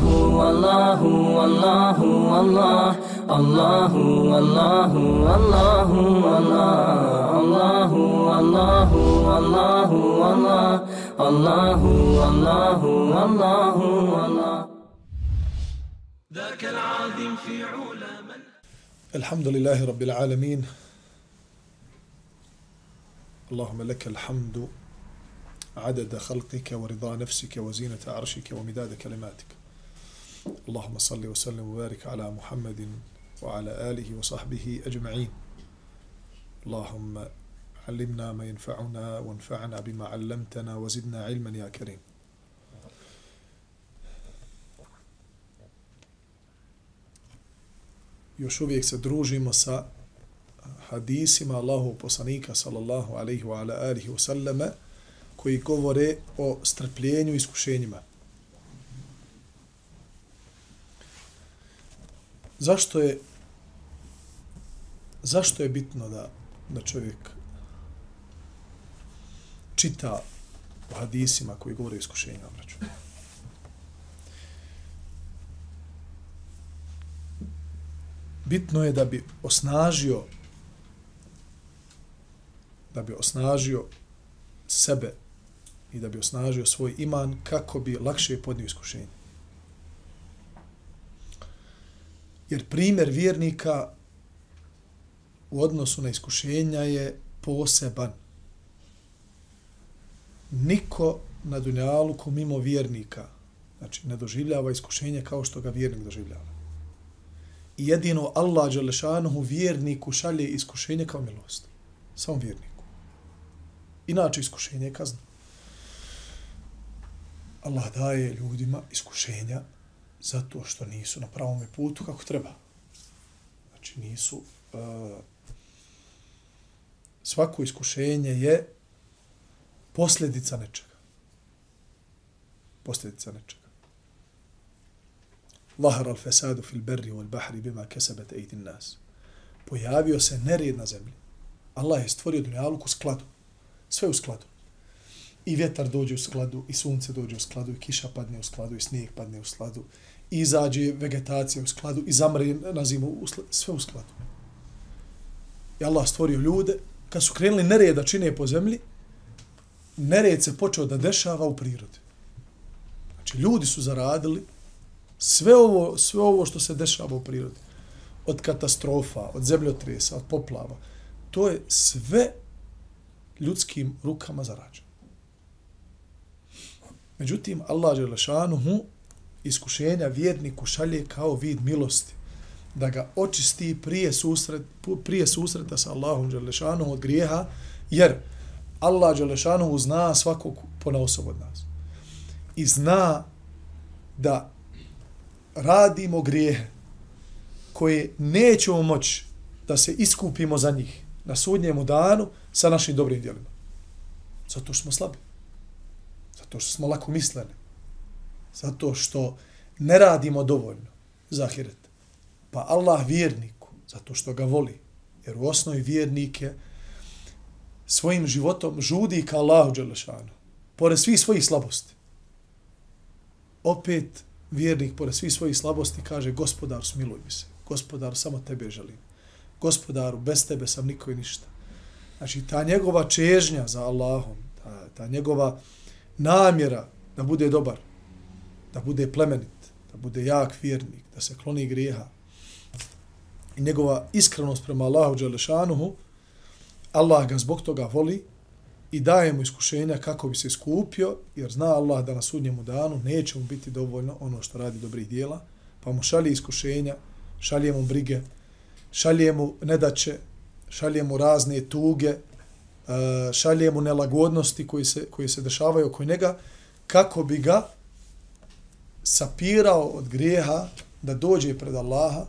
والله والله والله الله والله والله والله الله والله والله والله الله والله والله والله ذاك العظيم في علا من الحمد لله رب العالمين. اللهم لك الحمد عدد خلقك ورضا نفسك وزينة عرشك ومداد كلماتك. اللهم صل وسلم وبارك على محمد وعلى آله وصحبه أجمعين اللهم علمنا ما ينفعنا وانفعنا بما علمتنا وزدنا علما يا كريم još uvijek se družimo sa hadisima Allahu poslanika sallallahu alaihi wa ala alihi wa sallame koji govore o strpljenju i iskušenjima. Zašto je zašto je bitno da da čovjek čita o hadisima koji govore o iskušenju obraću? Bitno je da bi osnažio da bi osnažio sebe i da bi osnažio svoj iman kako bi lakše podnio iskušenje. Jer primjer vjernika u odnosu na iskušenja je poseban. Niko na dunjalu ko mimo vjernika znači ne doživljava iskušenje kao što ga vjernik doživljava. I jedino Allah Đalešanuhu vjerniku šalje iskušenje kao milost. Samo vjerniku. Inače iskušenje je kazna. Allah daje ljudima iskušenja zato što nisu na pravom putu kako treba. Znači nisu... Uh, svako iskušenje je posljedica nečega. Posljedica nečega. Lahar al fesadu fil berri wal bahri bima kesabet ejtin nas. Pojavio se nered na zemlji. Allah je stvorio dunjaluku u skladu. Sve u skladu. I vjetar dođe u skladu, i sunce dođe u skladu, i kiša padne u skladu, i snijeg padne u skladu, i izađe vegetacija u skladu, i zamre na zimu u skladu. Sve u skladu. I Allah stvorio ljude, kad su krenuli nered da čine po zemlji, nered se počeo da dešava u prirodi. Znači, ljudi su zaradili sve ovo, sve ovo što se dešava u prirodi. Od katastrofa, od zemljotresa, od poplava. To je sve ljudskim rukama zarađeno. Međutim, Allah Đelešanuhu iskušenja vjerniku šalje kao vid milosti da ga očisti prije, susret, prije susreta sa Allahom Đelešanom od grijeha, jer Allah Đelešanom zna svakog ponosob od nas. I zna da radimo grijehe koje nećemo moći da se iskupimo za njih na sudnjemu danu sa našim dobrim djelima. Zato što smo slabi. Zato što smo lako misleni. Zato što ne radimo dovoljno za ahiret. Pa Allah vjerniku, zato što ga voli, jer u osnovi vjernike svojim životom žudi ka Allahu Đelešanu, pored svih svojih slabosti. Opet vjernik, pored svih svojih slabosti, kaže, gospodar, smiluj mi se. Gospodar, samo tebe želim. Gospodaru, bez tebe sam niko i ništa. Znači, ta njegova čežnja za Allahom, ta, ta njegova namjera da bude dobar, da bude plemenit, da bude jak vjernik, da se kloni grijeha, i njegova iskrenost prema Allahu Đelešanuhu, Allah ga zbog toga voli i daje mu iskušenja kako bi se iskupio, jer zna Allah da na sudnjemu danu neće mu biti dovoljno ono što radi dobrih dijela, pa mu šalje iskušenja, šalje mu brige, šalje mu nedaće, šalje mu razne tuge, Eh, šalje mu nelagodnosti koji se, koji se dešavaju oko njega, kako bi ga sapirao od grijeha da dođe pred Allaha,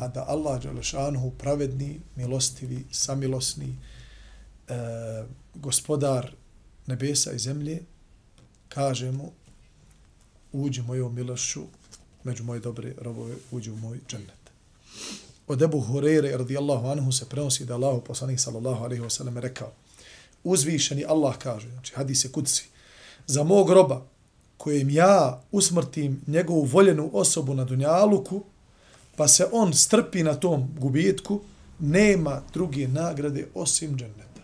a da Allah Đalešanuhu pravedni, milostivi, samilosni, e, gospodar nebesa i zemlje, kaže mu, uđi mojom milošću, među moje dobre robove, uđi u moj džennet. Od Ebu Hureyre, radijallahu anhu, se prenosi da Allah, poslanih sallallahu alaihi wasallam, rekao, uzvišeni Allah kaže, znači hadise kudsi, za mog roba, kojem ja usmrtim njegovu voljenu osobu na Dunjaluku, pa se on strpi na tom gubitku, nema druge nagrade osim dženneta.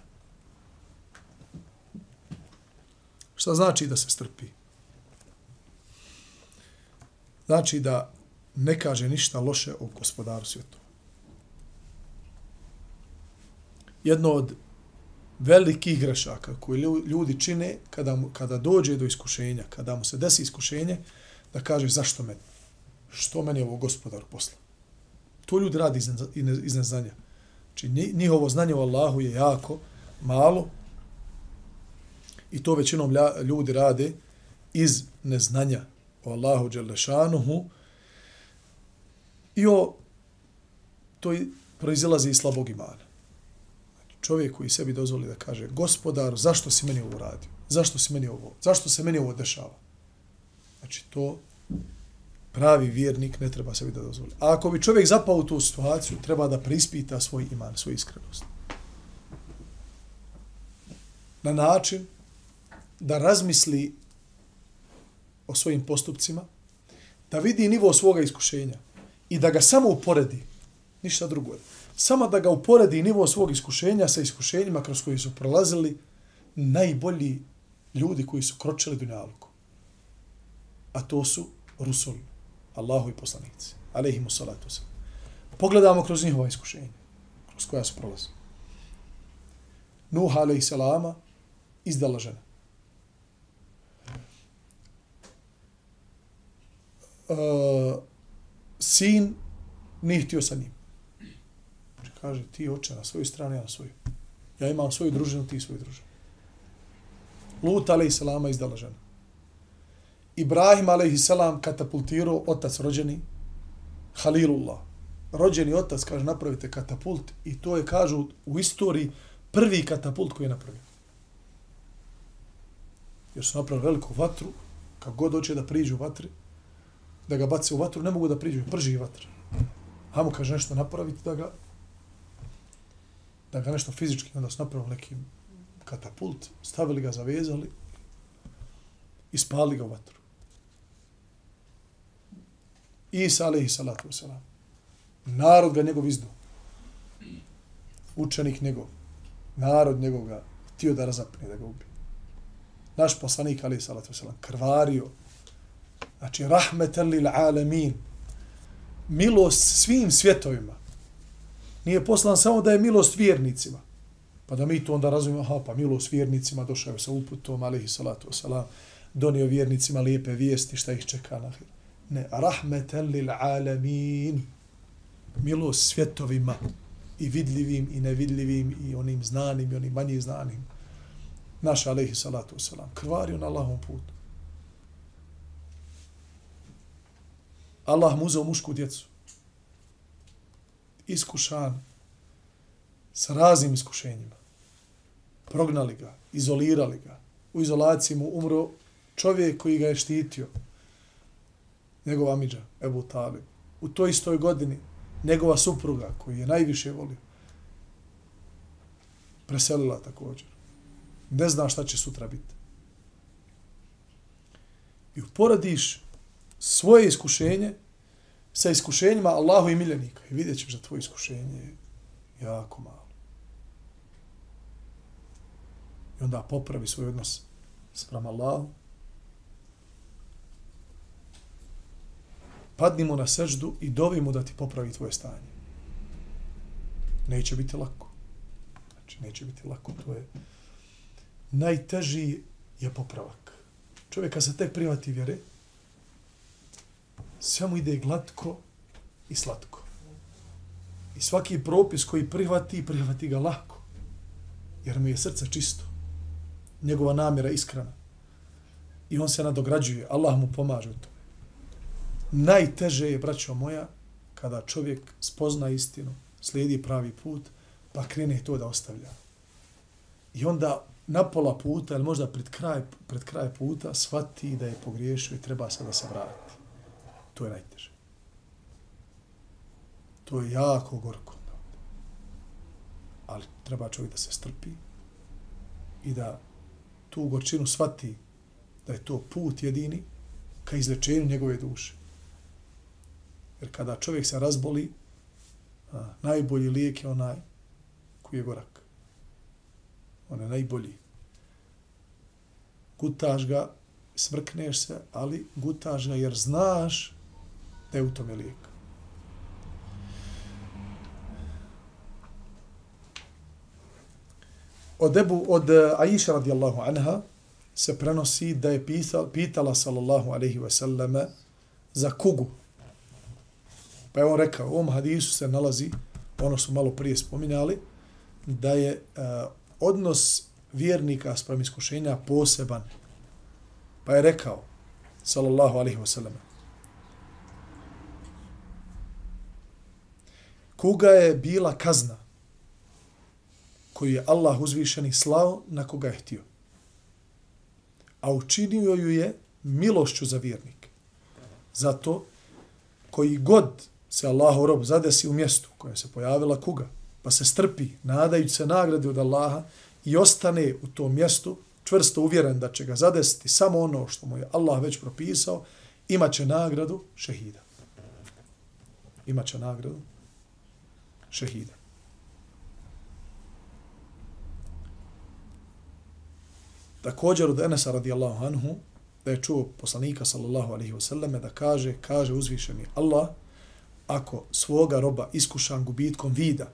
Šta znači da se strpi? Znači da ne kaže ništa loše o gospodaru svijetu. Jedno od velikih grešaka koje ljudi čine kada, mu, kada dođe do iskušenja, kada mu se desi iskušenje, da kaže zašto meni? Što meni ovo gospodar posla? To ljudi radi iz, iz neznanja. Znači njihovo znanje o Allahu je jako malo i to većinom ljudi rade iz neznanja o Allahu Đelešanuhu i o to proizilazi iz slabog imana čovjek koji sebi dozvoli da kaže gospodar, zašto si meni ovo radio? Zašto si meni ovo? Zašto se meni ovo dešava? Znači, to pravi vjernik ne treba sebi da dozvoli. A ako bi čovjek zapao u tu situaciju, treba da prispita svoj iman, svoju iskrenost. Na način da razmisli o svojim postupcima, da vidi nivo svoga iskušenja i da ga samo uporedi, ništa drugo samo da ga uporedi nivo svog iskušenja sa iskušenjima kroz koji su prolazili najbolji ljudi koji su kročili dunjalku. A to su Rusul, Allahu i poslanici. alaihimu salatu se. Pogledamo kroz njihova iskušenja, kroz koja su prolazili. Nuh, alaihi salama, izdala žena. Uh, sin nije htio sa njim. Kaže, ti oče na svoju stranu, ja na svoju. Ja imam svoju družinu, ti svoju družinu. Lut, alaih salama, izdala žena. Ibrahim, alaih salam, katapultirao otac rođeni, Halilullah. Rođeni otac, kaže, napravite katapult i to je, kažu, u istoriji prvi katapult koji je napravio. Jer su napravili veliku vatru, kako god hoće da priđu u vatri, da ga bace u vatru, ne mogu da priđu, prži vatru. Hamo kaže nešto napraviti da ga da ga nešto fizički, onda su napravili neki katapult, stavili ga, zavezali i spali ga u vatru. Isa alaihi salatu wasalam. Narod ga njegov izdu. Učenik njegov. Narod njegov ga htio da razapne, da ga ubi. Naš poslanik alaihi salatu wasalam krvario. Znači, rahmetan lil alamin. Milost svim svjetovima nije poslan samo da je milost vjernicima. Pa da mi to onda razumijemo, aha, pa milost vjernicima došao je sa uputom, alihi salatu wasalam, donio vjernicima lijepe vijesti, šta ih čeka na Ne, rahmetel lil alamin. Milost svjetovima i vidljivim i nevidljivim i onim znanim i onim manje znanim. Naš alihi salatu wasalam, krvario na Allahom putu. Allah mu uzeo mušku djecu iskušan sa raznim iskušenjima. Prognali ga, izolirali ga. U izolaciji mu umro čovjek koji ga je štitio. Njegov amidža, Ebu Talib. U toj istoj godini njegova supruga koji je najviše volio preselila također. Ne zna šta će sutra biti. I uporadiš svoje iskušenje sa iskušenjima Allahu i miljenika. I vidjet ćeš da tvoje iskušenje je jako malo. I onda popravi svoj odnos sprem Allahu. Padni mu na seždu i dovi mu da ti popravi tvoje stanje. Neće biti lako. Znači, neće biti lako. To je najteži je popravak. Čovjeka se tek privati vjere, sve mu ide glatko i slatko. I svaki propis koji prihvati, prihvati ga lako. Jer mu je srce čisto. Njegova namjera iskrena. I on se nadograđuje. Allah mu pomaže u tome. Najteže je, braćo moja, kada čovjek spozna istinu, slijedi pravi put, pa krene to da ostavlja. I onda na pola puta, ili možda pred kraj, pred kraj puta, shvati da je pogriješio i treba se da se vrati. To je najteže. To je jako gorko. Ali treba čovjek da se strpi i da tu gorčinu shvati da je to put jedini ka izlečenju njegove duše. Jer kada čovjek se razboli, a, najbolji lijek je onaj koji je gorak. On je najbolji. Gutaš ga, smrkneš se, ali gutaš ga jer znaš da je u tome lijek. Od Ebu, od eh, Aisha radijallahu anha se prenosi da je pitala, pitala sallallahu alaihi wa selleme za kugu. Pa je on rekao, u ovom hadisu se nalazi, ono što malo prije spominjali, da je uh, odnos vjernika sprem iskušenja poseban. Pa je rekao, sallallahu alaihi wa koga kuga je bila kazna koju je Allah uzvišeni slao na koga je htio. A učinio ju je milošću za vjernike. Zato koji god se Allahu rob zadesi u mjestu kojem se pojavila kuga, pa se strpi, nadajući se nagrade od Allaha i ostane u tom mjestu čvrsto uvjeren da će ga zadesiti samo ono što mu je Allah već propisao, imaće nagradu šehida. Imaće nagradu šehida. Također od Enesa radijallahu anhu, da je čuo poslanika sallallahu alaihi wasallam da kaže, kaže uzvišeni Allah, ako svoga roba iskušan gubitkom vida,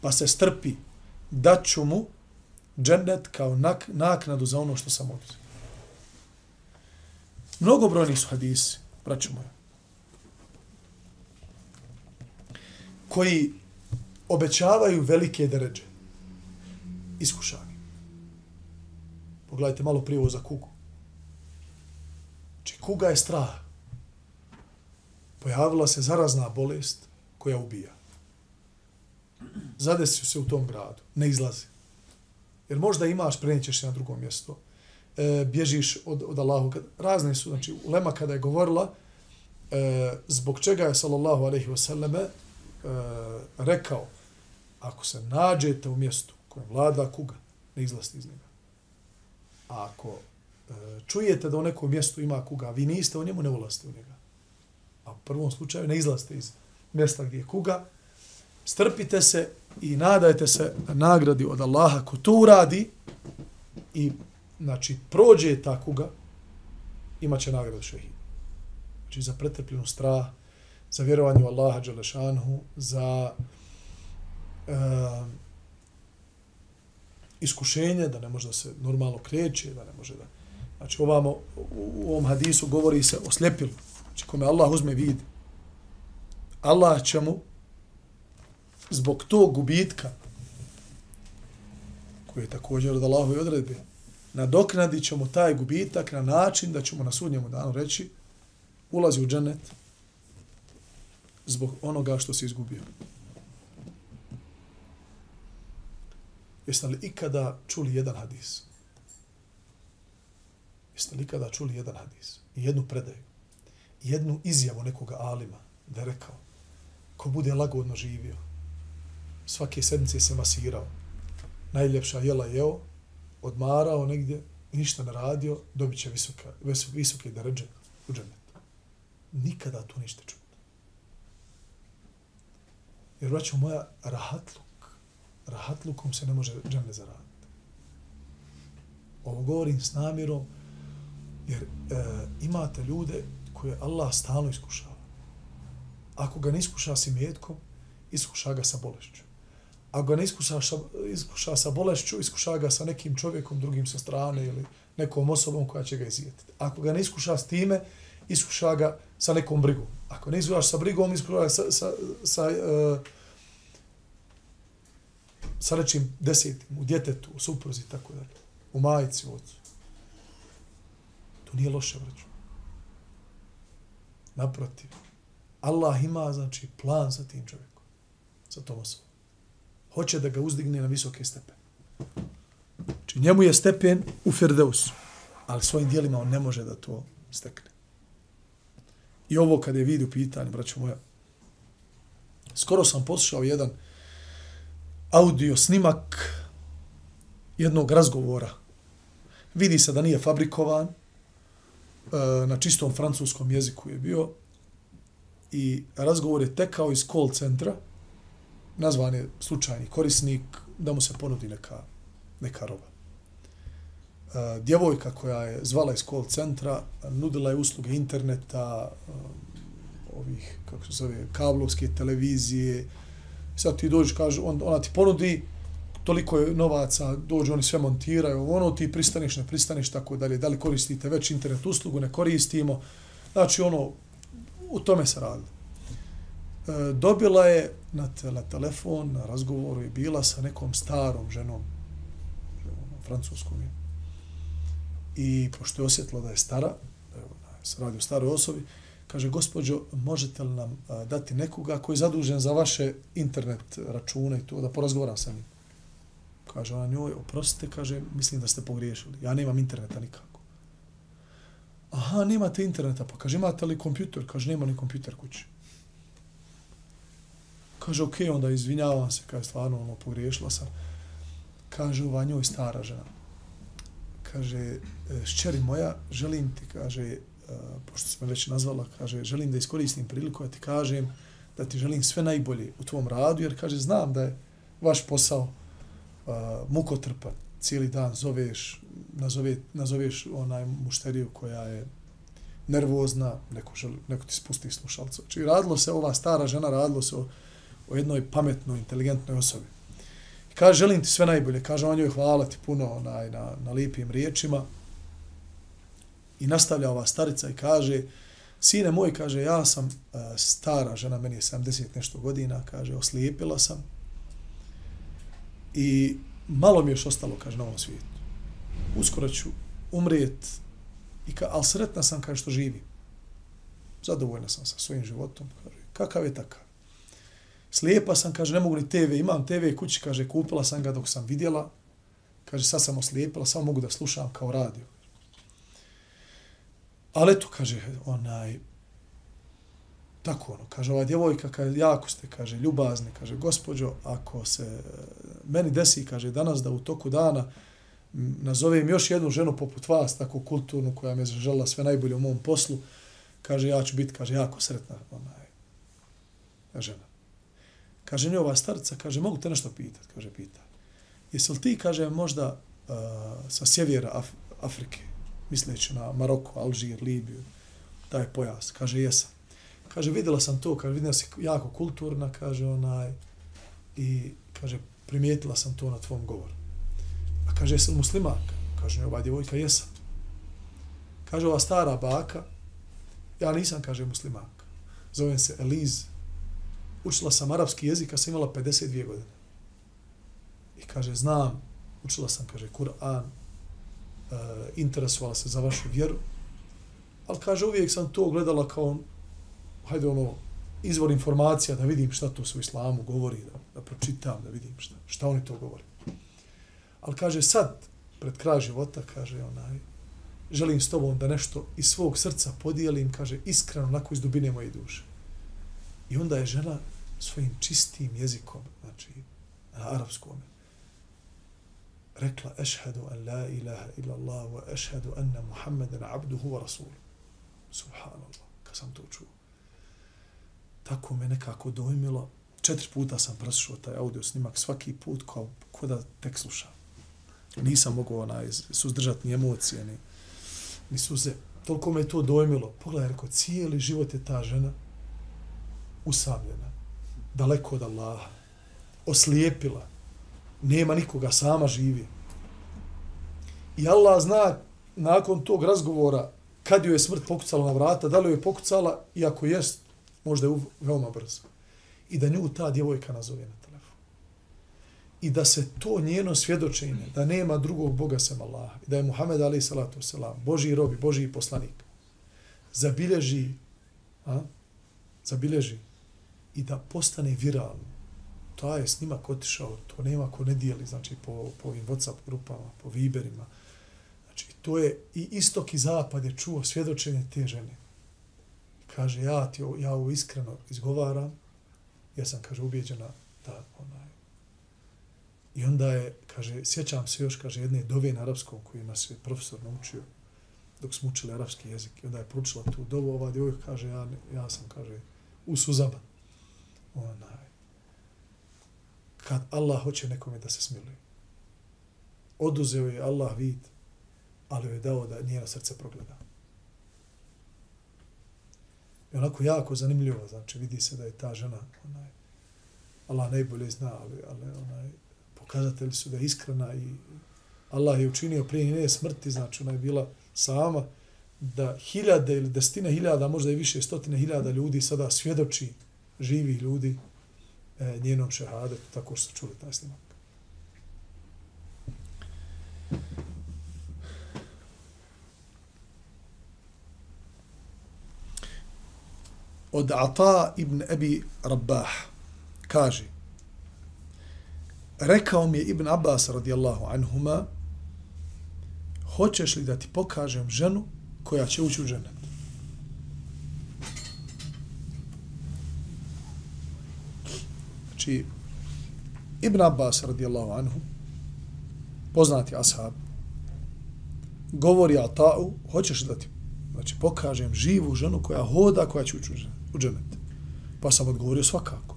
pa se strpi, daću mu džennet kao nak, naknadu za ono što sam oduzio. Mnogobrojni su hadisi, braću moja, koji obećavaju velike deređe. Iskušani. Pogledajte malo prije za kugu. Znači, kuga je strah. Pojavila se zarazna bolest koja ubija. Zadesio se u tom gradu. Ne izlazi. Jer možda imaš, prenećeš se na drugo mjesto. E, bježiš od, od Allahu. Razne su. Znači, Ulema kada je govorila e, zbog čega je sallallahu alaihi wasallame e, rekao ako se nađete u mjestu kojem vlada kuga, ne izlasti iz njega. A ako e, čujete da u nekom mjestu ima kuga, vi niste u njemu, ne ulazite u njega. A u prvom slučaju ne izlazite iz mjesta gdje je kuga, strpite se i nadajte se nagradi od Allaha ko to uradi i znači prođe ta kuga, imaće nagradu šehid. Znači za pretrpljenu strah, za vjerovanje u Allaha Đelešanhu, za e, iskušenje, da ne može da se normalno kreće, da ne može da... Znači, ovamo, u ovom hadisu govori se o slepilu. Znači, kome Allah uzme vid, Allah će mu zbog tog gubitka, koji je također od Allahove odredbe, nadoknadit ćemo taj gubitak na način da ćemo na sudnjemu danu reći ulazi u dženet zbog onoga što se izgubio. Jeste li ikada čuli jedan hadis? Jeste li ikada čuli jedan hadis? I jednu predaju? Jednu izjavu nekoga alima da je rekao ko bude lagodno živio, svake sedmice se masirao, najljepša jela jeo, odmarao negdje, ništa ne radio, dobit će visoka, visoke deređe u džennetu. Nikada tu ništa čuti. Jer, braćo moja, rahatlu rahatlukom se ne može džemlje zaraditi. Ovo govorim s namjerom, jer e, imate ljude koje Allah stalno iskušava. Ako ga ne iskuša si metkom, iskuša ga sa bolešću. Ako ga ne iskuša, iskuša sa bolešću, iskuša ga sa nekim čovjekom drugim sa strane ili nekom osobom koja će ga izijetiti. Ako ga ne iskuša s time, iskuša ga sa nekom brigom. Ako ne iskušaš sa brigom, iskuša ga sa, sa, sa e, sa nečim desetim, u djetetu, u supruzi, tako dalje, u majici, u ocu. To nije loše, vraću. Naprotiv. Allah ima, znači, plan sa tim čovjekom, sa tom osobom. Hoće da ga uzdigne na visoke stepen. Znači, njemu je stepen u Firdeusu, ali svojim dijelima on ne može da to stekne. I ovo kad je vidio pitanje, braćo moja, skoro sam poslušao jedan audio snimak jednog razgovora. Vidi se da nije fabrikovan, e, na čistom francuskom jeziku je bio i razgovor je tekao iz call centra, nazvan je slučajni korisnik, da mu se ponudi neka, neka roba. E, djevojka koja je zvala iz call centra, nudila je usluge interneta, e, ovih, kako se zove, kablovske televizije. Sad ti dođeš, kaže, on, ona ti ponudi, toliko je novaca, dođu, oni sve montiraju, ono ti pristaniš, ne pristaniš, tako dalje, da li koristite već internet uslugu, ne koristimo. Znači, ono, u tome se radi. E, dobila je na, te, na telefon, na razgovoru je bila sa nekom starom ženom, ženom francuskom je. I pošto je osjetila da je stara, da se radi o staroj osobi, kaže, gospođo, možete li nam dati nekoga koji je zadužen za vaše internet račune i to, da porazgovaram sa njim? Kaže ona njoj, oprostite, kaže, mislim da ste pogriješili. Ja nemam interneta nikako. Aha, nemate interneta. Pa kaže, imate li kompjuter? Kaže, nema ni kompjuter kući. Kaže, ok, onda izvinjavam se, kaže, stvarno, ono, pogriješila sam. Kaže, ova njoj stara žena. Kaže, e, šćeri moja, želim ti, kaže, pošto sam već nazvala, kaže, želim da iskoristim priliku, ja ti kažem da ti želim sve najbolje u tvom radu, jer, kaže, znam da je vaš posao uh, mukotrpan, cijeli dan zoveš, nazove, nazoveš onaj mušteriju koja je nervozna, neko, želi, neko ti spusti slušalcu. Znači, radilo se, ova stara žena, radilo se o, o jednoj pametnoj, inteligentnoj osobi. I kaže, želim ti sve najbolje. Kaže, on joj hvala ti puno onaj, na, na lijepim riječima. I nastavlja ova starica i kaže, sine moj, kaže, ja sam e, stara žena, meni je 70 nešto godina, kaže, oslijepila sam I malo mi je još ostalo, kaže, na ovom svijetu. Uskoro ću umrijet, i ka, ali sretna sam, kaže, što živi. Zadovoljna sam sa svojim životom, kaže, kakav je takav. Slijepa sam, kaže, ne mogu ni TV, imam TV kući, kaže, kupila sam ga dok sam vidjela, kaže, sad sam oslijepila, samo mogu da slušam kao radio. Ali eto, kaže, onaj, tako ono, kaže ova djevojka, kaže, jako ste, kaže, ljubazni, kaže, gospođo, ako se meni desi, kaže, danas da u toku dana nazovem još jednu ženu poput vas, tako kulturnu, koja me žela sve najbolje u mom poslu, kaže, ja ću biti, kaže, jako sretna, onaj, žena. Kaže, nije ova starca, kaže, mogu te nešto pitati, kaže, pita. Jesi li ti, kaže, možda uh, sa sjevera Af Afrike, misleći na Maroko, Alžir, Libiju, taj pojas, kaže, jesam. Kaže, vidjela sam to, kaže, vidjela si jako kulturna, kaže, onaj, i, kaže, primijetila sam to na tvom govoru. A kaže, jesam muslimanka? Kaže, ova djevojka, jesam. Kaže, ova stara baka, ja nisam, kaže, muslimanka. Zovem se Eliz. Učila sam arapski jezik, a sam imala 52 godine. I kaže, znam, učila sam, kaže, Kur'an, Eh, interesovala se za vašu vjeru, ali kaže, uvijek sam to gledala kao hajde ono, izvor informacija da vidim šta to su u islamu govori, da, da pročitam, da vidim šta, šta oni to govori. Ali kaže sad, pred kraj života, kaže onaj, želim s tobom da nešto iz svog srca podijelim, kaže, iskreno, onako iz dubine moje duše. I onda je žena svojim čistim jezikom, znači, na arapskom, rekla, ešhedu an la ilaha illa Allah, wa ešhedu anna Muhammeden abduhu wa rasulu. Subhanallah, kad sam to čuo tako me nekako dojmilo. Četiri puta sam preslušao taj audio snimak, svaki put kao ko da tek slušam. Nisam mogao onaj, suzdržati ni emocije, ni, ni suze. Toliko me to dojmilo. Pogledaj, rekao, cijeli život je ta žena usamljena, daleko od Allaha, oslijepila, nema nikoga, sama živi. I Allah zna nakon tog razgovora kad joj je smrt pokucala na vrata, da li joj je pokucala, iako jest, možda je veoma brzo. I da nju ta djevojka nazove na telefon. I da se to njeno svjedočenje, da nema drugog Boga sem Allah, i da je Muhammed alaih salatu selam, Boži robi, Boži poslanik, zabilježi, a? zabilježi i da postane viralno. To je snimak otišao, to nema ko ne dijeli, znači po, po ovim WhatsApp grupama, po Viberima. Znači, to je i istok i zapad je čuo svjedočenje te žene kaže, ja ti ja ovo iskreno izgovaram, ja sam, kaže, ubijeđena da, onaj, i onda je, kaže, sjećam se još, kaže, jedne dove na arapskom koju nas je profesor naučio, dok smo učili arapski jezik. I onda je pručila tu dovu, ova djevojka kaže, ja, ja sam, kaže, u suzama. Onaj. Kad Allah hoće nekome da se smiluje. Oduzeo je Allah vid, ali je dao da njeno srce progleda. I onako jako zanimljivo, znači vidi se da je ta žena, onaj, Allah najbolje zna, ali, ali onaj, pokazatelji su da je iskrena i Allah je učinio prije njene smrti, znači ona je bila sama, da hiljade ili desetine hiljada, možda i više stotine hiljada ljudi sada svjedoči živi ljudi e, njenom šehadetu, tako što su čuli taj snimak. Od Ata ibn Ebi Rabbah kaže Rekao mi je Ibn Abbas radijallahu anhuma hoćeš li da ti pokažem ženu koja će ući u džennet? Znači, Ibn Abbas radijallahu anhu, poznati ashab, govori Ata'u, hoćeš da ti znači, pokažem živu ženu koja hoda, koja će ući u dženet. Pa sam odgovorio svakako.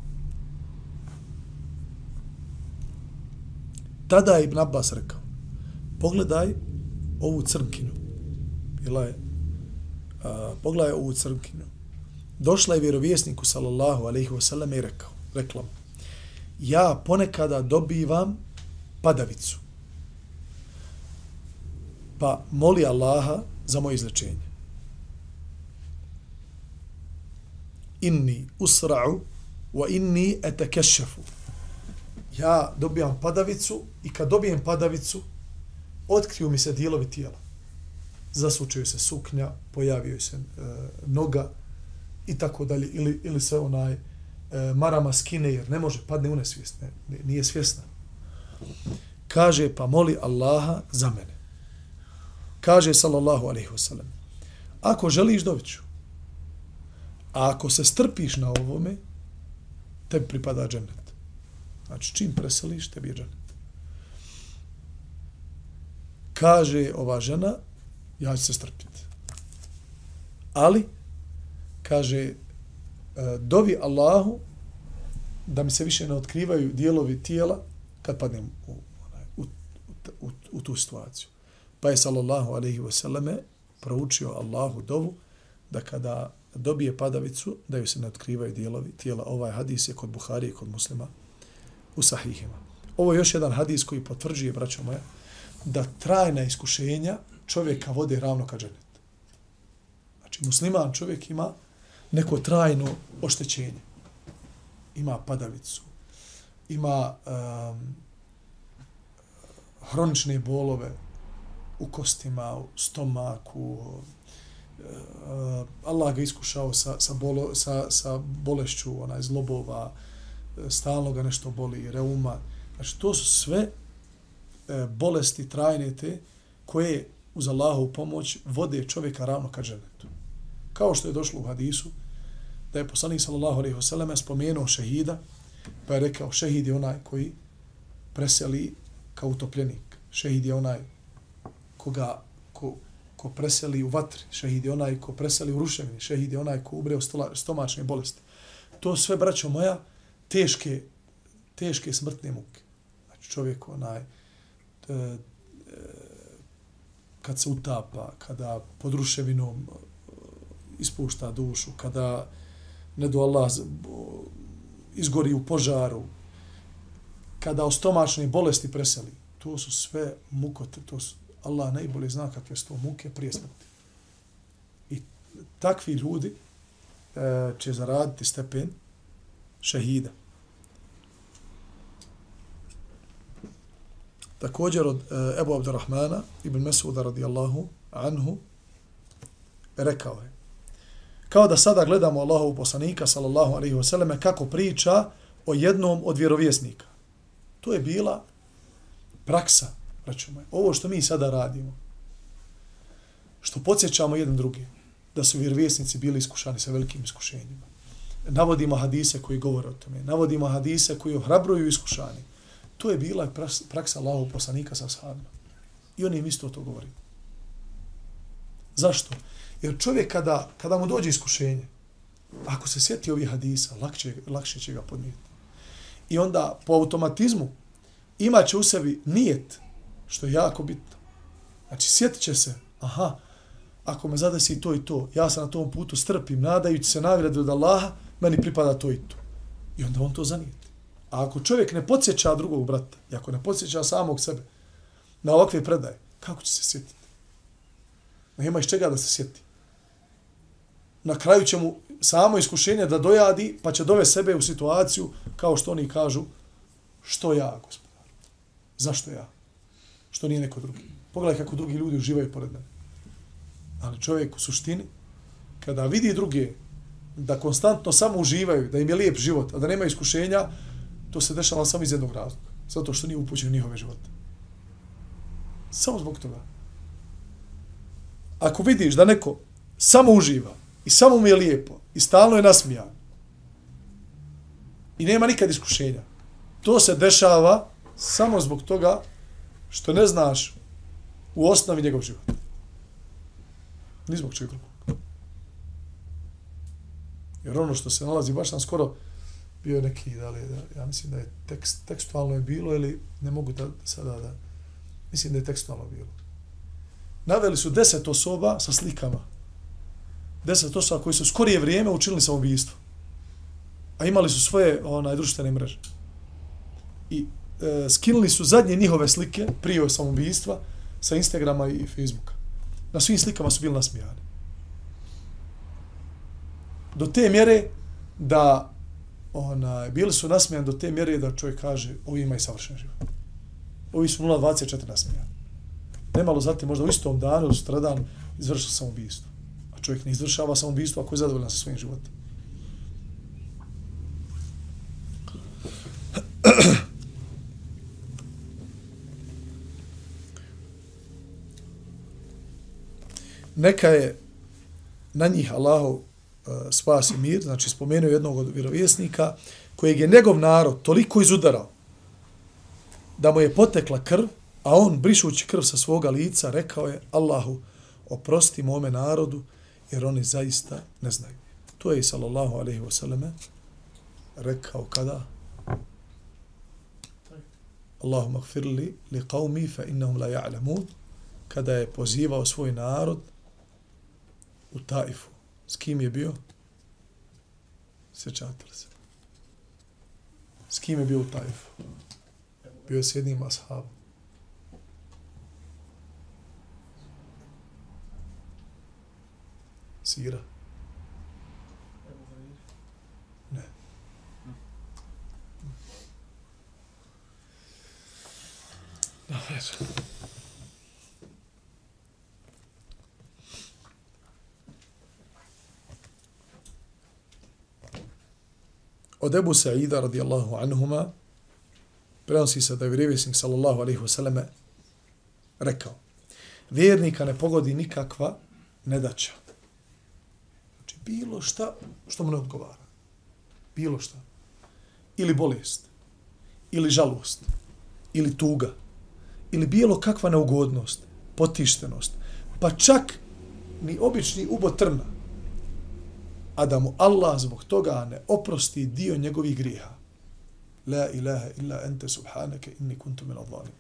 Tada je Ibn Abbas rekao, pogledaj ovu crnkinu. Bila je, a, pogledaj ovu crnkinu. Došla je vjerovjesniku, sallallahu alaihi wasallam, i rekao, rekla mu, ja ponekada dobivam padavicu. Pa moli Allaha za moje izlečenje. Inni usra'u wa inni etekešefu. Ja dobijam padavicu i kad dobijem padavicu, otkriju mi se dijelovi tijela. Zasučaju se suknja, pojavio se e, noga i tako dalje. Ili, ili se onaj e, E, marama skine jer ne može, padne u nesvijest. Ne, nije svjesna. Kaže, pa moli Allaha za mene. Kaže, sallallahu alaihi wasallam, ako želiš doviću, a ako se strpiš na ovome, tebi pripada džennet. Znači, čim preseliš, tebi je džennet kaže ova žena, ja ću se strpiti. Ali, kaže, dovi Allahu da mi se više ne otkrivaju dijelovi tijela kad padnem u, u, u, u, u tu situaciju. Pa je sallallahu alaihi wasallame proučio Allahu dovu da kada dobije padavicu, da ju se ne otkrivaju dijelovi tijela. Ovaj hadis je kod Buhari i kod muslima u sahihima. Ovo je još jedan hadis koji potvrđuje, braćo moja, da trajna iskušenja čovjeka vode ravno ka dženetu. Znači, musliman čovjek ima neko trajno oštećenje. Ima padavicu, ima um, hronične bolove u kostima, u stomaku, uh, Allah ga iskušao sa, sa, bolo, sa, sa bolešću, onaj zlobova, stalno ga nešto boli, reuma. Znači, to su sve E, bolesti trajne te koje uz Allahovu pomoć vode čovjeka ravno ka dženetu. Kao što je došlo u hadisu, da je poslanik sallallahu alejhi ve selleme spomenuo šehida, pa je rekao šehid je onaj koji preseli kao utopljenik. Šehid je onaj koga ko, ko preseli u vatri. Šehid je onaj ko preseli u ruševini. Šehid je onaj ko umre u stomačne bolesti. To sve, braćo moja, teške, teške smrtne muke. Znači čovjek onaj, E, e, kad se utapa, kada pod ruševinom e, ispušta dušu, kada ne do Allah izgori u požaru, kada o stomačne bolesti preseli, to su sve mukote, to su, Allah najbolje zna kakve su to muke prije smrti. I takvi ljudi e, će zaraditi stepen šehida. Također od uh, Ebu Abdurrahmana ibn Mesuda radijallahu anhu rekao je kao da sada gledamo Allahovu poslanika sallallahu alaihi wasallam kako priča o jednom od vjerovjesnika. To je bila praksa, računaj. Ovo što mi sada radimo, što podsjećamo jedan drugi, da su vjerovjesnici bili iskušani sa velikim iskušenjima. Navodimo hadise koji govore o tome. Navodimo hadise koji ohrabruju iskušani. To je bila praksa Allahov poslanika sa sahabima. I on im isto to govori. Zašto? Jer čovjek kada, kada mu dođe iskušenje, ako se sjeti ovih hadisa, lakše, lakše će ga podnijeti. I onda po automatizmu imaće u sebi nijet, što je jako bitno. Znači, sjetit će se, aha, ako me zadesi to i to, ja sam na tom putu strpim, nadajući se nagrade od Allaha, meni pripada to i to. I onda on to zanijeti. A ako čovjek ne podsjeća drugog brata, i ako ne podsjeća samog sebe na ovakve predaje, kako će se sjetiti? Nema iz čega da se sjeti. Na kraju će mu samo iskušenje da dojadi, pa će dove sebe u situaciju, kao što oni kažu, što ja, gospodar? Zašto ja? Što nije neko drugi? Pogledaj kako drugi ljudi uživaju pored mene. Ali čovjek u suštini, kada vidi druge da konstantno samo uživaju, da im je lijep život, a da nema iskušenja, to se dešava samo iz jednog razloga. Zato što nije upućen njihove živote. Samo zbog toga. Ako vidiš da neko samo uživa i samo mu je lijepo i stalno je nasmijan i nema nikad iskušenja, to se dešava samo zbog toga što ne znaš u osnovi njegov život. Ni zbog čega drugog. Jer ono što se nalazi, baš sam skoro bio je neki, da li, da, ja mislim da je tekst, tekstualno je bilo ili ne mogu da sada da, mislim da je tekstualno bilo. Naveli su deset osoba sa slikama. Deset osoba koji su skorije vrijeme učinili samobijstvo. A imali su svoje onaj, društvene mreže. I e, skinuli su zadnje njihove slike prije samoubistva sa Instagrama i Facebooka. Na svim slikama su bili nasmijani. Do te mjere da ona, bili su nasmijani do te mjere da čovjek kaže ovi imaju savršen život. Ovi su 0,24 nasmijani. Nemalo zatim, možda u istom danu sutradan izvršio samoubistvo. A čovjek ne izvršava samoubistvo ako je zadovoljan sa svojim životom. Neka je na njih Allahov E, spas i mir, znači spomenuo jednog od vjerovjesnika, kojeg je njegov narod toliko izudarao da mu je potekla krv, a on, brišući krv sa svoga lica, rekao je Allahu, oprosti mome narodu, jer oni zaista ne znaju. To je sallallahu alaihi wasallam rekao kada? Allahum magfirli li qavmi fa innahum la ja'lamun kada je pozivao svoj narod u Taifu. S kim je bio? Sjećate li se? S kim je bio u Taifu? Bio je s jednim ashabom. Sira. Ne. Dobro. Od Ebu Sa'ida radijallahu anhuma prenosi se da je vjerovjesnik sallallahu alaihi wasallame rekao vjernika ne pogodi nikakva nedaća. Bilo šta što mu ne odgovara. Bilo šta. Ili bolest. Ili žalost. Ili tuga. Ili bilo kakva neugodnost. Potištenost. Pa čak ni obični ubo trna a da mu Allah zbog toga ne oprosti dio njegovih griha. La ilaha illa ente subhanake inni kuntu min adhalim.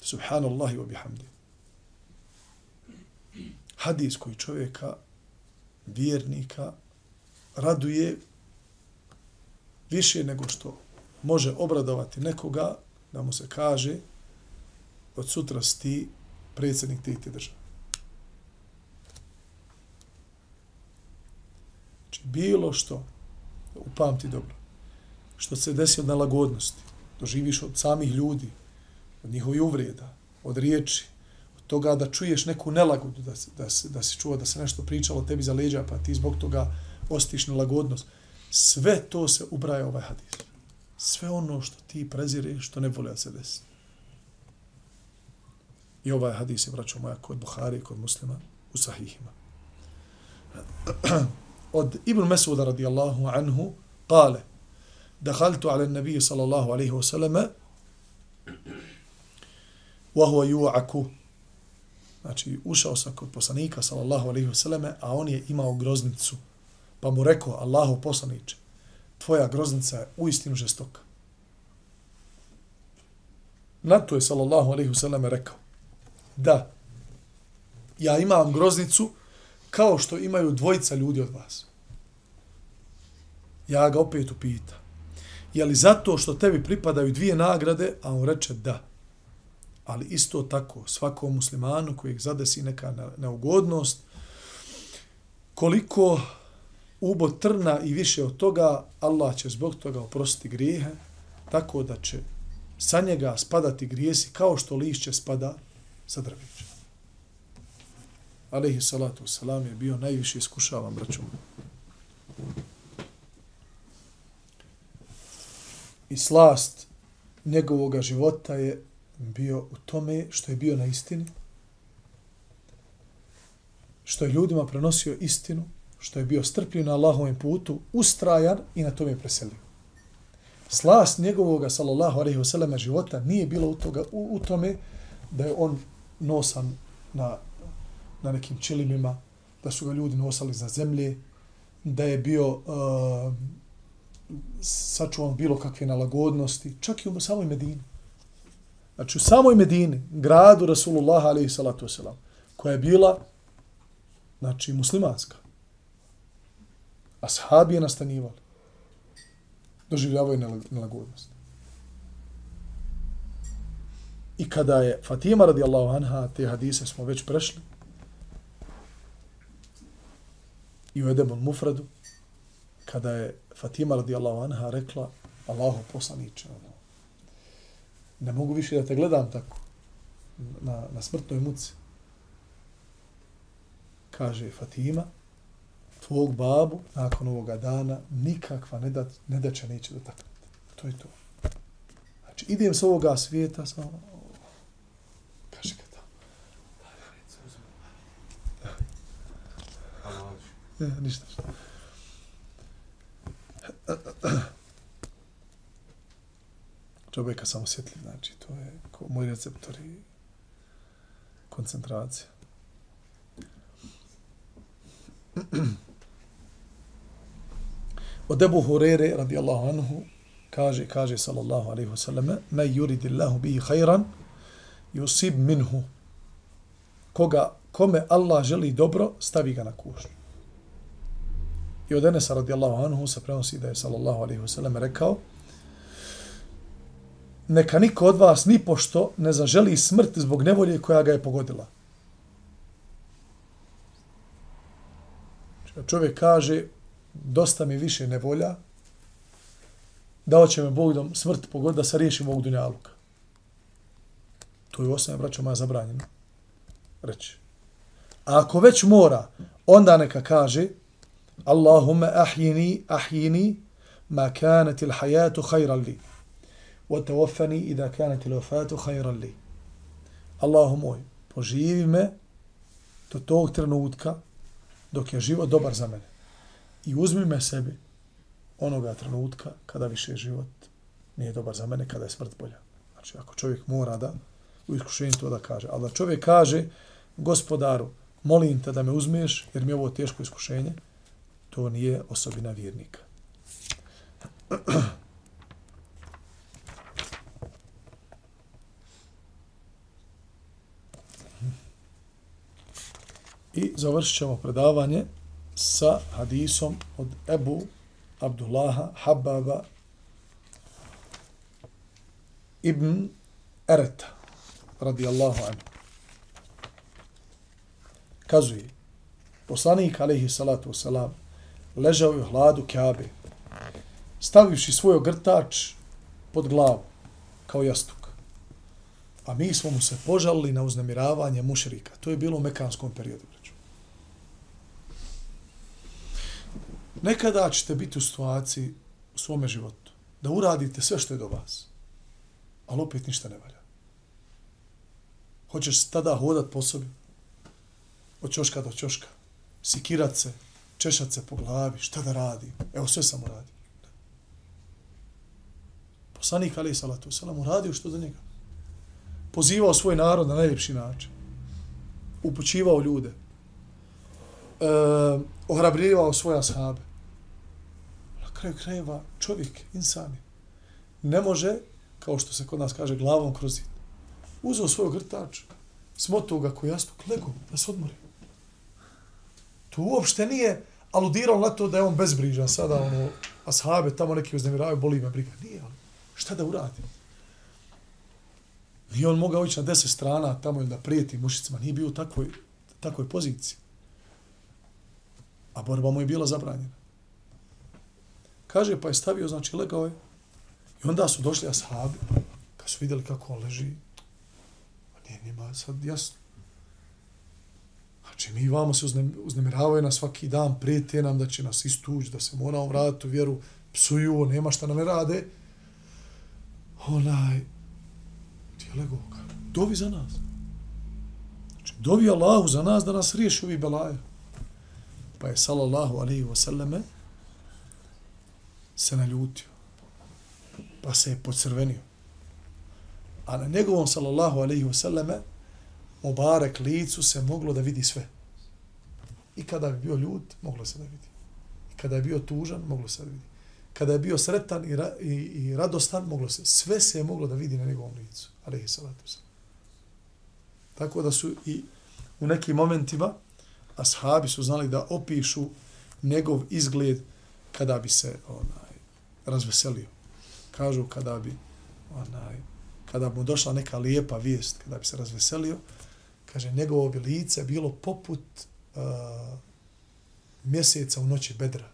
Subhanallahi wa bihamdi. Hadis koji čovjeka, vjernika, raduje više nego što može obradovati nekoga da mu se kaže od sutra sti predsjednik te države. Znači, bilo što, upamti dobro, što se desi od nalagodnosti, doživiš od samih ljudi, od njihovi uvreda, od riječi, toga da čuješ neku nelagodu, da, da, da si čuo da se nešto pričalo tebi za leđa, pa ti zbog toga ostiš nelagodnost. Sve to se ubraja ovaj hadis. Sve ono što ti prezireš, što ne voli da se desi. I ovaj hadis je, braćo moja, kod Buhari, kod muslima, u sahihima. od Ibn Mesuda radijallahu anhu kale دخلت على النبي صلى الله عليه وسلم وهو يوعك Znači, ušao sam kod poslanika, sallallahu alaihi vseleme, a on je imao groznicu. Pa mu rekao, Allahu poslaniče, tvoja groznica je uistinu žestoka. Na to je, sallallahu alaihi vseleme, rekao, da, ja imam groznicu kao što imaju dvojica ljudi od vas. Ja ga opet upita. Je li zato što tebi pripadaju dvije nagrade, a on reče da. Ali isto tako, svakom muslimanu koji zadesi neka neugodnost, koliko ubo trna i više od toga, Allah će zbog toga oprostiti grijehe, tako da će sa njega spadati grijesi kao što lišće spada sa drvića. Alehi salatu salam je bio najviše iskušavan, braćom. I slast njegovog života je bio u tome što je bio na istini, što je ljudima prenosio istinu, što je bio strpljiv na Allahovom putu, ustrajan i na tome preselio. Slast njegovog, sallallahu alaihi wasallam, života nije bilo u, toga, u, u tome da je on nosan na, na nekim čilimima, da su ga ljudi nosali za zemlje, da je bio uh, sačuvan bilo kakve nalagodnosti, čak i u samoj Medini. Znači u samoj Medini, gradu Rasulullah alaihi salatu wasalam, koja je bila znači muslimanska. Ashabi je nastanivali. Doživljavaju nelagodnost. I kada je Fatima radijallahu anha, te hadise smo već prešli, i u Edebon Mufradu, kada je Fatima radijallahu anha rekla Allahu poslaniče, ono, ne mogu više da te gledam tako na, na smrtnoj muci. Kaže Fatima, tvog babu nakon ovoga dana nikakva ne, da, ne daće neće dotaknuti. To je to. Znači, idem s ovoga svijeta, samo, kaže ga tamo. Ne, ništa. ništa. Čovjeka sam osjetljiv, znači to je ko moj receptor i koncentracija. Od Ebu Hurere, radijallahu anhu, kaže, kaže, sallallahu alaihi wasallam, me yuridi Allahu bihi khayran, yusib minhu. Koga, kome Allah želi dobro, stavi ga na kušnju. I od Enesa, radijallahu anhu, se prenosi da je, sallallahu alaihi wasallam, rekao, neka niko od vas ni pošto ne zaželi smrt zbog nevolje koja ga je pogodila. Čovjek kaže, dosta mi više nevolja, dao će me Bog da smrt pogodi da se riješim ovog dunjaluka. To je osnovno, braćo moja, zabranjeno. Reći. A ako već mora, onda neka kaže, Allahumme ahjini, ahjini, ma kanetil hajatu hajran li. وتوفني إذا كانت الوفاة خيرا لي الله moj, poživi me do tog trenutka dok je život dobar za mene. I uzmi me sebi onoga trenutka kada više život nije dobar za mene, kada je smrt bolja. Znači, ako čovjek mora da u iskušenju to da kaže. Ali da čovjek kaže, gospodaru, molim te da me uzmeš, jer mi je ovo teško iskušenje, to nije osobina vjernika. I završit ćemo predavanje sa hadisom od Ebu Abdullaha Hababa ibn Ereta radijallahu anhu. Kazuje, poslanik alaihi salatu wasalam ležao je u hladu Kaabe, stavivši svoj ogrtač pod glavu kao jastuk. A mi smo mu se požalili na uznemiravanje mušrika. To je bilo u mekanskom periodu. Nekada ćete biti u situaciji u svome životu da uradite sve što je do vas, ali opet ništa ne valja. Hoćeš tada hodat po sobi, od čoška do čoška, sikirat se, češat se po glavi, šta da radi? Evo sve samo radi. Poslanik Ali Salatu Salam uradio što za njega. Pozivao svoj narod na najljepši način. upućivao ljude, e, ohrabrivao svoje ashabe. Kraju krajeva čovjek, insani, ne može, kao što se kod nas kaže, glavom kroz zid. Uzeo svoj grtač, smotao ga koji jasno, lego, da se odmori. To uopšte nije aludirao na to da je on bezbrižan sada, ono, ashabe tamo neki uznemiravaju, boli me briga. Nije, ali šta da uradi? Nije on mogao ići na deset strana tamo da prijeti mušicima, nije bio u takvoj, takvoj poziciji. A borba mu je bila zabranjena. Kaže, pa je stavio, znači, legao je. I onda su došli ashabi, kad su vidjeli kako on leži, a nije njima sad jasno. Znači, mi vamo se uznemiravaju na svaki dan, prijete nam da će nas istući, da se moramo vratiti u vjeru, psuju, nema šta nam ne rade. Onaj, ti je legao, dovi za nas. Znači, dovi Allahu za nas da nas riješi ovi belaje. Pa je, sallallahu alaihi wa sallame, se naljutio. Pa se je pocrvenio. A na njegovom, sallallahu alaihi wasallame, Mubarek licu se moglo da vidi sve. I kada bi bio ljud, moglo se da vidi. I kada je bio tužan, moglo se da vidi. Kada je bio sretan i, ra, i, i radostan, moglo se. Sve se je moglo da vidi na njegovom licu. Ali salatu. Tako da su i u nekim momentima ashabi su znali da opišu njegov izgled kada bi se onaj razveselio. Kažu kada bi onaj kada mu došla neka lijepa vijest, kada bi se razveselio, kaže, njegovo bi lice bilo poput uh, mjeseca u noći bedra.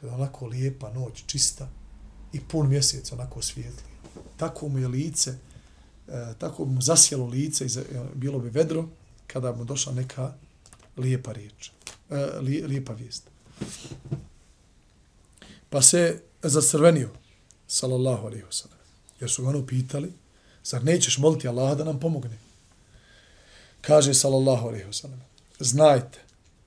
Kada onako lijepa noć, čista i pun mjesec onako svijetli. Tako mu je lice, uh, tako mu zasjelo lice i za, uh, bilo bi vedro kada mu došla neka lijepa riječ, uh, li, lijepa vijest. Pa se zacrvenio, sallallahu alaihi wasallam. jer su ga ono pitali, zar nećeš moliti Allaha da nam pomogne? kaže sallallahu alaihi wasallam, znajte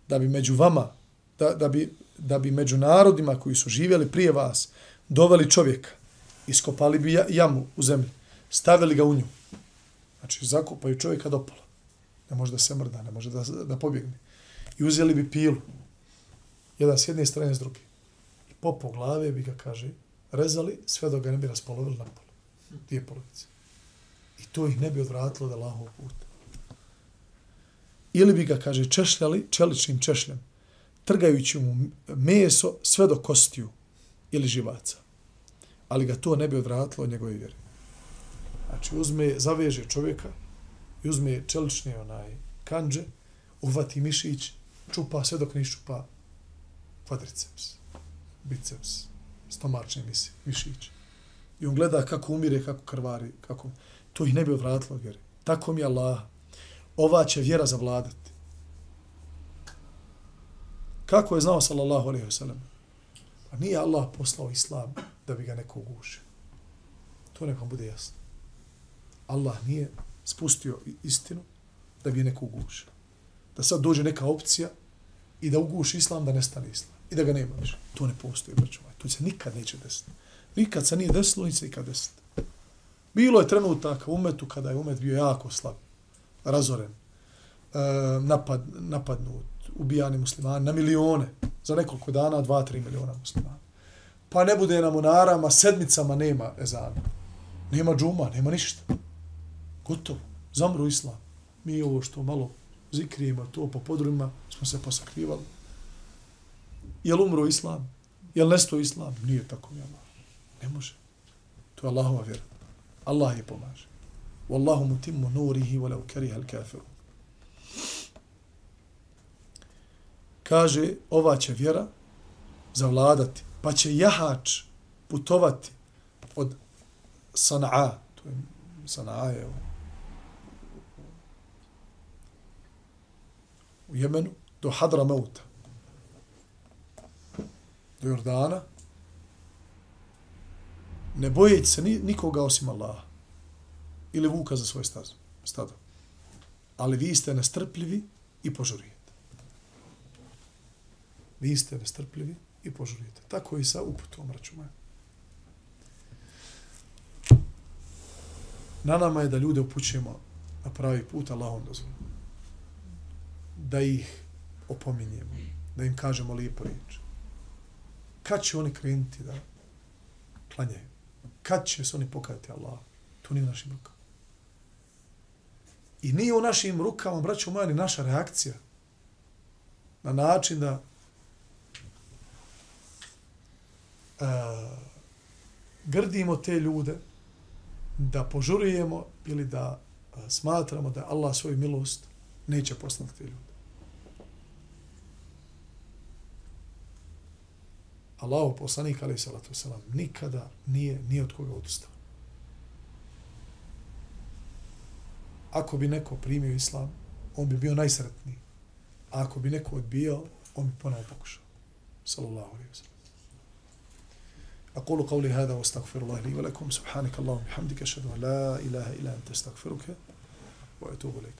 da bi među vama da, da bi da bi među narodima koji su živjeli prije vas doveli čovjeka iskopali bi jamu u zemlji stavili ga u nju znači zakopaju čovjeka do pola ne može da se mrda ne može da, da pobjegne i uzeli bi pilu jedan s jedne strane s druge po po glave bi ga kaže rezali sve dok ga ne bi raspolovili na polo. dvije polovice i to ih ne bi odvratilo da laho puta ili bi ga, kaže, češljali čeličnim češljem, trgajući mu meso sve do kostiju ili živaca. Ali ga to ne bi odvratilo od njegove vjere. Znači, uzme, zaveže čovjeka i uzme čelične onaj kanđe, uvati mišić, čupa sve dok ne čupa kvadriceps, biceps, stomačne misi, mišić. I on gleda kako umire, kako krvari, kako... To ih ne bi odvratilo vjere. Tako mi je Allah ova će vjera zavladati. Kako je znao sallallahu alaihi wa? Pa nije Allah poslao islam da bi ga neko ugušio. To nekom bude jasno. Allah nije spustio istinu da bi je neko ugušio. Da sad dođe neka opcija i da uguši islam da nestane islam. I da ga nema više. To ne postoji, braću moj. To se nikad neće desiti. Nikad se nije desilo, ni se nikad desiti. Bilo je trenutak u umetu kada je umet bio jako slab razoren, e, napad, napadnut, ubijani muslimani na milione, za nekoliko dana, dva, tri miliona muslimana. Pa ne bude na monarama, sedmicama nema ezana. Nema džuma, nema ništa. Gotovo. Zamru islam. Mi ovo što malo zikrijemo, to po podrumima, smo se posakrivali. Jel umro islam? Jel nesto islam? Nije tako mi Allah. Ne može. To je Allahova vjera. Allah je pomaže. Wallahu mutimmu nurihi walau kariha al-kafiru. Kaže, ova će vjera zavladati, pa će jahač putovati od Sana'a, to je Sana'a je u, u Jemenu, do Hadra Mauta, do Jordana, ne bojeći se nikoga osim Allaha ili vuka za svoje stazo, stado. Ali vi ste nestrpljivi i požurijete. Vi ste nestrpljivi i požurijete. Tako i sa uputom, račuma. Na nama je da ljude upućujemo na pravi put, Allahom dozvoljeno. da ih opominjemo, da im kažemo lijepo riječ. Kad će oni krenuti da klanjaju? Kad će se oni pokajati Allah? To nije u našim rukama. I nije u našim rukama, braćo moja, ni naša reakcija na način da uh, grdimo te ljude, da požurujemo ili da uh, smatramo da Allah svoju milost neće poslati te ljude. Allahu poslanik alaih salatu wasalam nikada nije ni od koga odustao. Ako bi neko primio islam, on bi bio najsretniji. A ako bi neko odbijao, on bi ponovo pokušao. Sallallahu alaihi wa sallam. أقول قولي هذا واستغفر الله لي ولكم سبحانك اللهم وبحمدك أشهد أن لا إله إلا أنت استغفرك وأتوب إليك